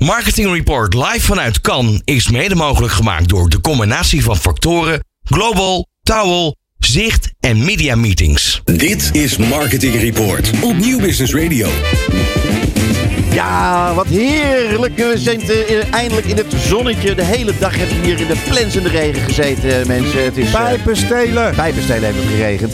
Marketing Report live vanuit Cannes is mede mogelijk gemaakt door de combinatie van factoren Global, Towel, Zicht en Media Meetings. Dit is Marketing Report op Nieuw Business Radio. Ja, wat heerlijk. We zijn eh, eindelijk in het zonnetje. De hele dag hebben we hier in de plensende regen gezeten, mensen. Het is, eh, Pijpen stelen. Pijpenstelen heeft het geregend.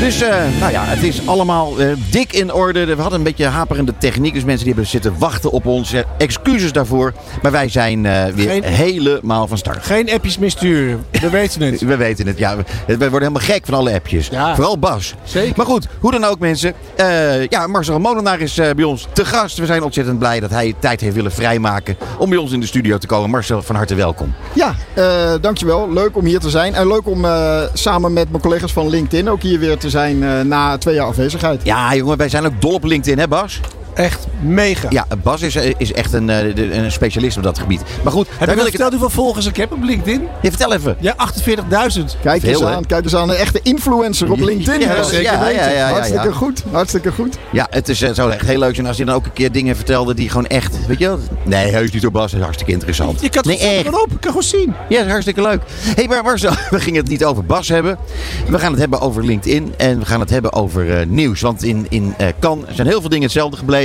Dus uh, nou ja, het is allemaal uh, dik in orde. We hadden een beetje haperende techniek. Dus mensen die hebben zitten wachten op ons. Uh, excuses daarvoor. Maar wij zijn weer Geen- helemaal van start. Geen appjes meer sturen. We weten het. We weten het, ja. We, we worden helemaal gek van alle appjes. Ja. Vooral Bas. Zeker. Maar goed, hoe dan ook mensen. Eh, ja, Marcel Molenaar is eh, bij ons te gast. We zijn ontzettend blij dat hij tijd heeft willen vrijmaken om bij ons in de studio te komen. Marcel, van harte welkom. Ja, eh, dankjewel. Leuk om hier te zijn. En leuk om eh, samen met mijn collega's van LinkedIn ook hier weer te zijn eh, na twee jaar afwezigheid. Ja, jongen, wij zijn ook dol op LinkedIn, hè Bas? Echt mega. Ja, Bas is, is echt een, eh, een specialist op dat gebied. Maar goed, Heb je wil ik het... verteld hoeveel volgers ik heb op LinkedIn? Ja, vertel even. Ja, 48.000. Kijk eens Veel, aan, kijk eens aan. Een echte influencer op LinkedIn. ja, zeker ja, ja, ja, ja, Hartstikke ja. goed, hartstikke goed. Ja, het is, eh, zou echt heel leuk zijn als hij dan ook een keer dingen vertelde die gewoon echt... Weet je wel? Nee, heus niet door Bas. Dat is hartstikke interessant. Je kan nee, het echt. gewoon op. Ik kan gewoon zien. Ja, dat is hartstikke leuk. hey, maar Marcel, we gingen het niet over Bas hebben. We gaan het hebben over LinkedIn en we gaan het hebben over eh, nieuws. Want in, in eh Cannes zijn heel veel dingen hetzelfde gebleven.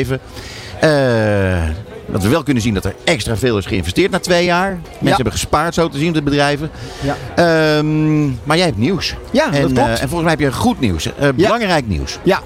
Eh, dat we wel kunnen zien dat er extra veel is geïnvesteerd na twee jaar. Mensen Ja. hebben gespaard, zo te zien, de bedrijven. Ja. Ehm, maar jij hebt nieuws. Ja, en, dat klopt. eh, en volgens mij heb je goed nieuws. Eh, belangrijk nieuws. Ja,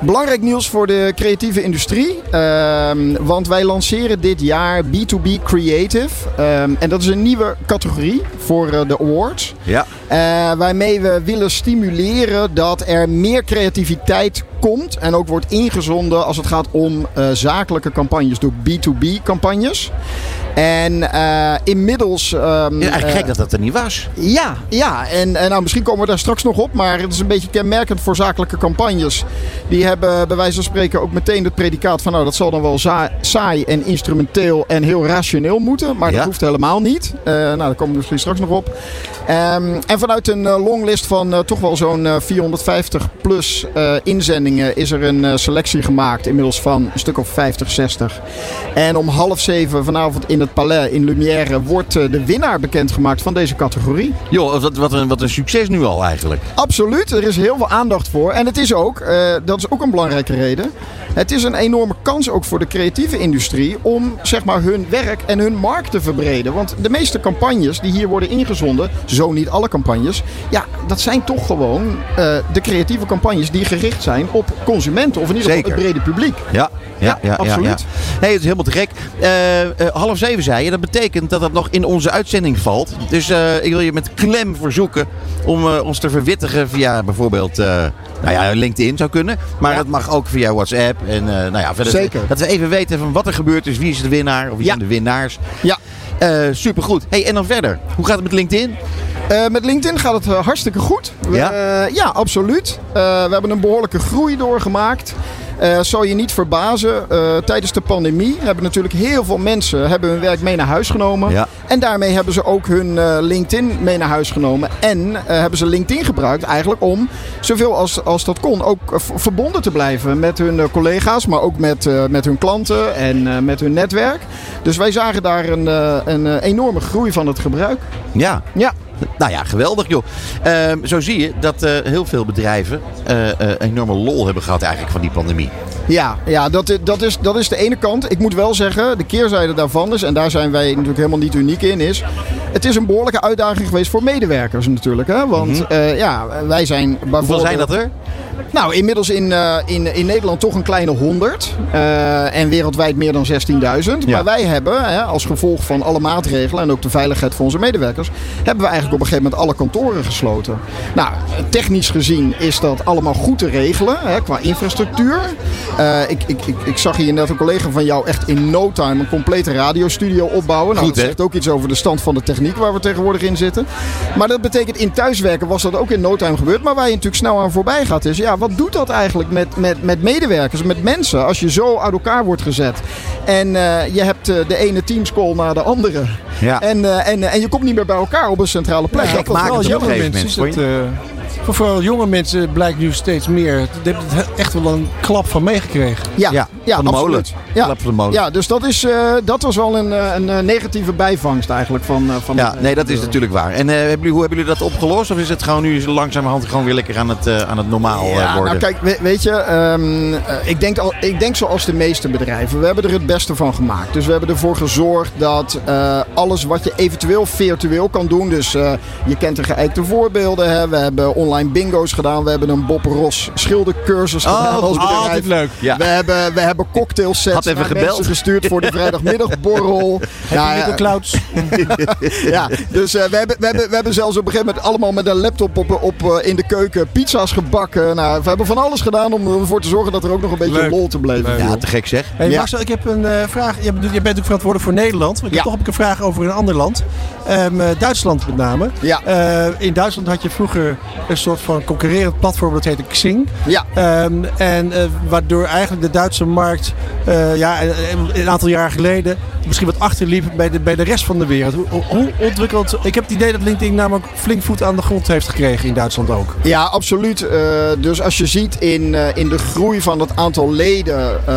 belangrijk nieuws voor de creatieve industrie. Ehm, want wij lanceren dit jaar B2B Creative. Ehm, en dat is een nieuwe categorie voor de awards. Ja. Eh, waarmee we willen stimuleren dat er meer creativiteit komt. En ook wordt ingezonden als het gaat om eh, zakelijke campagnes door B2B campagnes. En eh, inmiddels. Het is eigenlijk gek dat dat er niet was. ja, ja. En, en nou, misschien komen we daar straks nog op. Maar het is een beetje kenmerkend voor zakelijke campagnes. Die hebben bij wijze van spreken ook meteen het predicaat van... nou, dat zal dan wel saai en instrumenteel en heel rationeel moeten. Maar Ja. dat hoeft helemaal niet. Nou, daar komen we misschien straks nog op. Ehm, en vanuit een eh, longlist van eh, toch wel zo'n eh, 450 plus eh, inzendingen... is er een selectie gemaakt. Inmiddels van een stuk of 50, 60. En om half zeven vanavond in het Palais in Lumière... wordt de winnaar bekendgemaakt van deze categorie. Joh, wat, wat, een, wat een succes nu al eigenlijk. Absoluut, er is heel veel aandacht voor. En het is ook, dat is ook een belangrijke reden. Het is een enorme kans ook voor de creatieve industrie om zeg maar, hun werk en hun markt te verbreden. Want de meeste campagnes die hier worden ingezonden, zo niet alle campagnes, ja, dat zijn toch gewoon eh, de creatieve campagnes die gericht zijn op consumenten of in ieder geval het brede publiek. Ja, ja, ja, absoluut. Ja, Nee, het is helemaal te gek. Eh, eh, half zeven zei je. Dat betekent dat dat nog in onze uitzending valt. Dus ik wil je met klem verzoeken om ons te verwittigen via bijvoorbeeld nou ja, LinkedIn zou kunnen. Maar Ja. dat mag ook via WhatsApp. En nou ja, verder Zeker. dat we even weten van wat er gebeurd is. Wie is de winnaar of wie Ja. zijn de winnaars. Ja. Eh supergoed. Hey, en dan verder. Hoe gaat het met LinkedIn? Eh, met LinkedIn gaat het eh, hartstikke goed. We, Ja? ja, absoluut. We hebben een behoorlijke groei doorgemaakt. Eh zou je niet verbazen, eh, tijdens de pandemie hebben natuurlijk heel veel mensen hebben hun werk mee naar huis genomen. Ja. En daarmee hebben ze ook hun eh, LinkedIn mee naar huis genomen. En hebben ze LinkedIn gebruikt eigenlijk om zoveel als, als dat kon ook verbonden te blijven met hun collega's, maar ook met, met hun klanten en met hun netwerk. Dus wij zagen daar een, een enorme groei van het gebruik. Ja. Ja. Nou ja, geweldig joh. Ehm, zo zie je dat eh, heel veel bedrijven eh, enorme lol hebben gehad eigenlijk van die pandemie. Ja, ja dat, dat, is, dat is de ene kant. Ik moet wel zeggen, de keerzijde daarvan is, en daar zijn wij natuurlijk helemaal niet uniek in, is. Het is een behoorlijke uitdaging geweest voor medewerkers natuurlijk. Hè? Want eh, ja, wij zijn bijvoorbeeld. Mhm. Hoeveel zijn dat er? Nou, inmiddels in, eh, in, in Nederland toch een kleine 100. eh, en wereldwijd meer dan 16.000. Ja. Maar wij hebben, hè, als gevolg van alle maatregelen en ook de veiligheid van onze medewerkers, hebben we eigenlijk op een gegeven moment alle kantoren gesloten. Nou, technisch gezien is dat allemaal goed te regelen hè, qua infrastructuur. Eh, ik, ik, ik, ik zag hier net een collega van jou echt in no time een complete radiostudio opbouwen. Nou, Goed, dat zegt ook iets over de stand van de techniek waar we tegenwoordig in zitten. Maar dat betekent in thuiswerken was dat ook in no time gebeurd. Maar waar je natuurlijk snel aan voorbij gaat is, ja, wat doet dat eigenlijk met, met, met medewerkers, met mensen, als je zo uit elkaar wordt gezet? En eh, je hebt eh, de ene teamscall naar de andere. Ja. En, eh, en, en je komt niet meer bij elkaar op een centrale plek. Ja, Dat ik was maak wel het op een jammer. gegeven mensen moment, voor vooral jonge mensen blijkt nu steeds meer. Daar heb je het echt wel een klap van meegekregen. Ja, Ja, ja, van de molen. absoluut. Ja. Klap van de molen. Ja, dus dat, is, eh, dat was wel een, eh, een eh, negatieve bijvangst eigenlijk van, eh, van Ja, het- nee, dat is natuurlijk waar. En eh, hebben jullie, hoe hebben jullie dat opgelost? Of is het gewoon nu langzamerhand gewoon weer lekker aan het, eh, aan het normaal Ja, worden? nou kijk, we- weet je, ehm, eh, ik, denk al, ik denk zoals de meeste bedrijven. We hebben er het beste van gemaakt. Dus we hebben ervoor gezorgd dat eh, alles wat je eventueel virtueel kan doen. Dus eh, je kent de geëikte voorbeelden. Hè. We hebben online bingo's gedaan. We hebben een Bob Ross schildercursus Oh, gedaan als bedrijf. Altijd leuk. Ja. We hebben, we hebben cocktailsets Had even naar gebeld. mensen gestuurd voor de vrijdagmiddagborrel. Ja, ja, de clouds? ja, dus eh, we, hebben, we, hebben, we hebben zelfs op een gegeven moment allemaal met een laptop op, op, eh, in de keuken pizza's gebakken. Nou, we hebben van alles gedaan om ervoor te zorgen dat er ook nog een beetje Leuk. lol te blijven. Leuk. Ja, te gek zeg. Hey Ja. Marcel, ik heb een eh, vraag. Je bent, je bent natuurlijk verantwoordelijk voor Nederland. Maar ik Ja. heb toch heb ik een vraag over een ander land. Ehm, eh, Duitsland met name. Ja. Eh, in Duitsland had je vroeger een soort van concurrerend platform. Dat heette Xing. Ja. Ehm, en eh, waardoor eigenlijk de Duitse markt eh, ja, een, een aantal jaar geleden misschien wat achterliep bij de, bij de rest van de wereld. Hoe, hoe- ontwikkeld... Ik heb het idee dat LinkedIn namelijk flink voet aan de grond heeft gekregen in Duitsland ook. Ja, absoluut. Eh, dus als je ziet in, eh, in de groei van het aantal leden, eh,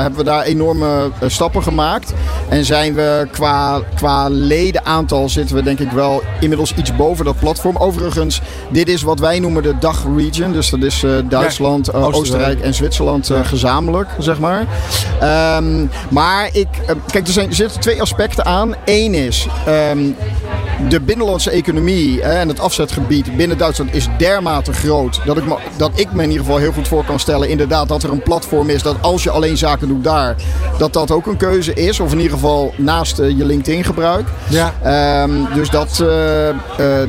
hebben we daar enorme stappen gemaakt. En zijn we qua, qua ledenaantal zitten we denk ik wel inmiddels iets boven dat platform. Overigens, dit is wat wij noemen de DACH-region. Dus dat is Duitsland, Oostenrijk. Oostenrijk en Zwitserland gezamenlijk, zeg maar. Ehm, maar ik, kijk, er, zijn, er zitten twee aspecten aan. Eén is, ehm, de binnenlandse economie hè, en het afzetgebied binnen Duitsland is dermate groot dat ik, me, dat ik me in ieder geval heel goed voor kan stellen. Inderdaad, dat er een platform is dat als je alleen zaken doet daar, dat dat ook een keuze is. Of in ieder geval naast eh, je LinkedIn gebruik. Ja. Ehm, dus, dat, eh, eh,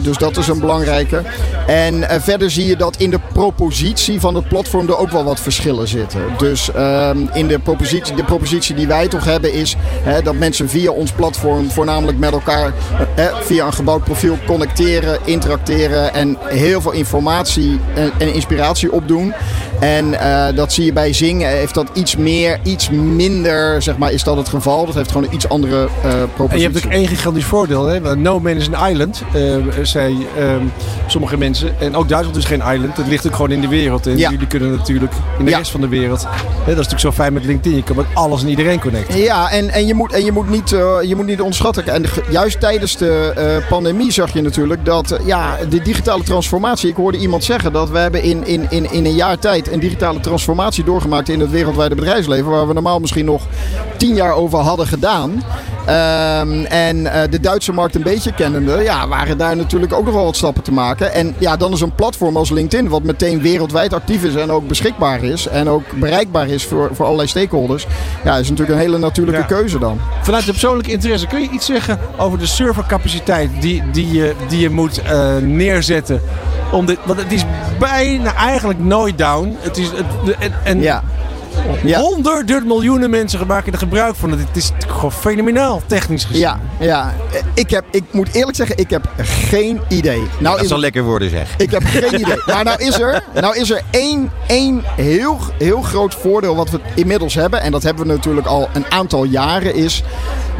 dus dat is een belangrijke. En eh, verder zie je dat in de propositie van het platform er ook wel wat verschillen zitten. Dus ehm, in de propositie, de propositie die wij toch hebben is hè, dat mensen via ons platform voornamelijk met elkaar eh, eh, via een gebouwd profiel connecteren, interacteren en heel veel informatie en inspiratie opdoen. En eh, dat zie je bij Zing eh, heeft dat iets meer, iets minder, zeg maar, is dat het geval. Dat heeft gewoon een iets andere eh propositie. En je hebt natuurlijk één gigantisch voordeel. Hè? No Man is an island, eh zei ehm, sommige mensen. En ook Duitsland is geen island. Het ligt ook gewoon in de wereld. En Ja. jullie kunnen natuurlijk in de Ja. rest van de wereld. Hè, dat is natuurlijk zo fijn met LinkedIn. Je kan met alles en iedereen connecten. Ja, en, en, je, moet, en je, moet niet, je moet niet onderschatten. En juist tijdens de pandemie zag je natuurlijk dat ja, de digitale transformatie. Ik hoorde iemand zeggen dat we hebben in, in, in, in een jaar tijd een digitale transformatie doorgemaakt in het wereldwijde bedrijfsleven. Waar we normaal misschien nog tien jaar over hadden gedaan. Ehm, en eh, de Duitse markt een beetje kennende, ja, waren daar natuurlijk ook nog wel wat stappen te maken. En ja, dan is een platform als LinkedIn, wat meteen wereldwijd actief is en ook beschikbaar is. En ook bereikbaar is voor, voor allerlei stakeholders. Ja, is natuurlijk een hele natuurlijke Ja. keuze dan. Vanuit de persoonlijke interesse, kun je iets zeggen over de servercapaciteit die, die, je, die je moet eh, neerzetten? Om dit, want het is bijna eigenlijk nooit down. Het is, het, en, Ja. Ja. honderden miljoenen mensen maken er gebruik van. Het is gewoon fenomenaal, technisch gezien. Ja, ja. Ik, heb, ik moet eerlijk zeggen, ik heb geen idee. Nou, Dat is, zal lekker worden zeg. ik heb geen idee. Maar nou is er, nou is er één, één heel, heel groot voordeel wat we inmiddels hebben. En dat hebben we natuurlijk al een aantal jaren. Is,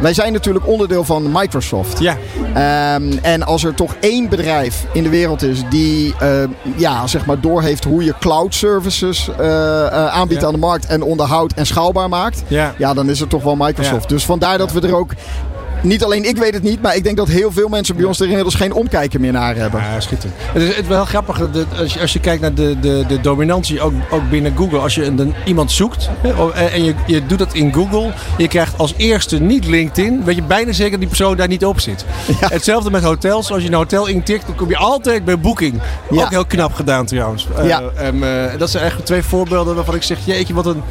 wij zijn natuurlijk onderdeel van Microsoft. Ja. Ehm, en als er toch één bedrijf in de wereld is die eh, ja, zeg maar doorheeft hoe je cloud services eh, eh, aanbiedt Ja. aan de markt en onderhoudt en schaalbaar maakt, Ja. ja, dan is het toch wel Microsoft. Ja. Dus vandaar dat we er ook. Niet alleen ik weet het niet, maar ik denk dat heel veel mensen bij ons er inmiddels geen omkijken meer naar hebben. Ja, schitterend. Het is, wel grappig dat als je, als je kijkt naar de, de, de dominantie, ook, ook binnen Google. Als je een, iemand zoekt oh, en je, je doet dat in Google, je krijgt als eerste niet LinkedIn, weet je bijna zeker dat die persoon daar niet op zit. Hetzelfde met hotels. Als je een hotel intikt, dan kom je altijd bij Booking. Ja. Ook heel knap gedaan trouwens. Eh, Ja. en, eh, dat zijn eigenlijk twee voorbeelden waarvan ik zeg, jeetje, wat een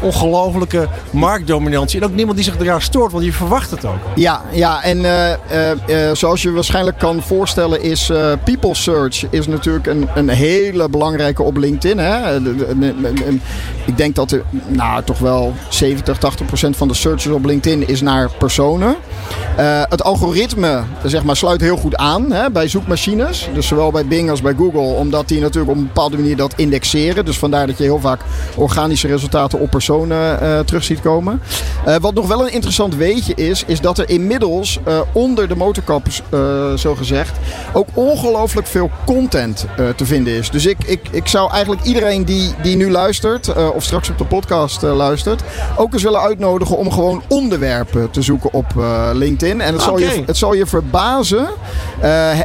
ongelofelijke marktdominantie. En ook niemand die zich eraan stoort, want je verwacht het ook. Ja, ja en eh, eh, eh, zoals je waarschijnlijk kan voorstellen is People Search is natuurlijk een, een hele belangrijke op LinkedIn. Hè? Ik denk dat er, nou, toch wel 70, 80 procent van de searches op LinkedIn is naar personen. Het algoritme zeg maar, sluit heel goed aan hè, bij zoekmachines. Dus zowel bij Bing als bij Google. Omdat die natuurlijk op een bepaalde manier dat indexeren. Dus vandaar dat je heel vaak organische resultaten op personen uh, terug ziet komen. Uh, wat nog wel een interessant weetje is, is dat er inmiddels onder de motorkap, zo gezegd, ook ongelooflijk veel content te vinden is. Dus ik, ik, ik zou eigenlijk iedereen die, die nu luistert, of straks op de podcast luistert, ook eens willen uitnodigen om gewoon onderwerpen te zoeken op LinkedIn. En het, zal je, het zal je verbazen.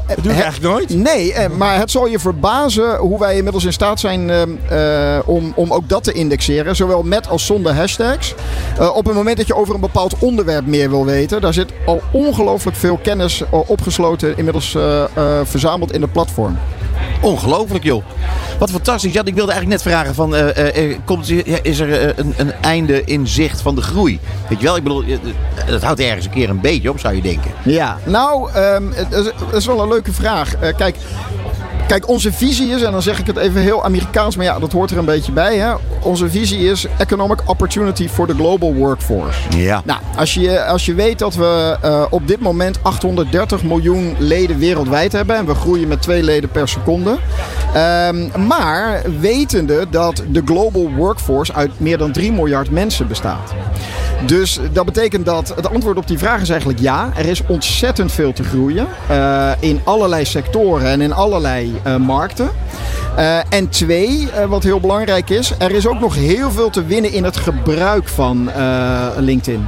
Dat doe ik eigenlijk nooit. Nee, maar het zal je verbazen hoe wij inmiddels in staat zijn om, om ook dat te indexeren. Zowel met als zonder hashtags. Uh, op het moment dat je over een bepaald onderwerp meer wil weten, daar zit al ongelooflijk veel kennis opgesloten, inmiddels verzameld in het platform. Ongelooflijk joh. Wat fantastisch. Ja, ik wilde eigenlijk net vragen van, uh, uh, komt, is er een, een, einde in zicht van de groei? Weet je wel, ik bedoel, dat houdt ergens een keer een beetje op, zou je denken. Ja, nou, um, dat is wel een leuke vraag. kijk, Kijk, onze visie is, en dan zeg ik het even heel Amerikaans, maar ja, dat hoort er een beetje bij. Hè? Onze visie is economic opportunity for the global workforce. Ja. Nou, als je, als je weet dat we uh, op dit moment 830 miljoen leden wereldwijd hebben en we groeien met twee leden per seconde. Um, maar wetende dat de global workforce uit meer dan 3 miljard mensen bestaat. Dus dat betekent dat het antwoord op die vraag is eigenlijk ja. Er is ontzettend veel te groeien uh, in allerlei sectoren en in allerlei uh, markten. Uh, en twee, wat heel belangrijk is, er is ook nog heel veel te winnen in het gebruik van LinkedIn.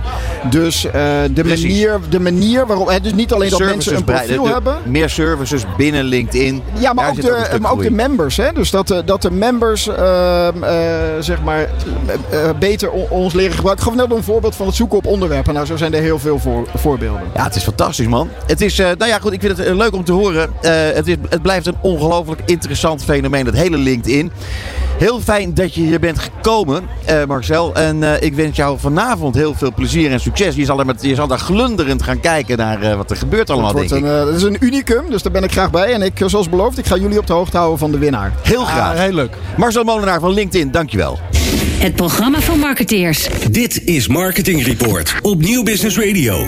Dus de, manier, de manier waarop, dus niet alleen dat mensen een profiel de, hebben. Meer services binnen LinkedIn. Ja, maar, ook de, maar ook de, members. Hè? Dus dat, dat de members ehm, zeg maar beter ons leren gebruiken. Ik gaf net een voorbeeld van het zoeken op onderwerpen. Nou, zo zijn er heel veel voor, voorbeelden. Ja, het is fantastisch man. Het is, nou ja goed, ik vind het leuk om te horen. het, is, het blijft een ongelooflijk interessant fenomeen dat hele LinkedIn. Heel fijn dat je hier bent gekomen, uh, Marcel. En uh, ik wens jou vanavond heel veel plezier en succes. Je zal, er met, je zal daar glunderend gaan kijken naar uh, wat er gebeurt allemaal, het denk een. Het is een unicum, dus daar ben ik graag bij. En ik, zoals beloofd, ik ga jullie op de hoogte houden van de winnaar. Heel graag. Ah, heel leuk. Marcel Molenaar van LinkedIn, dankjewel. Het programma van marketeers. Dit is Marketing Report op Nieuw Business Radio.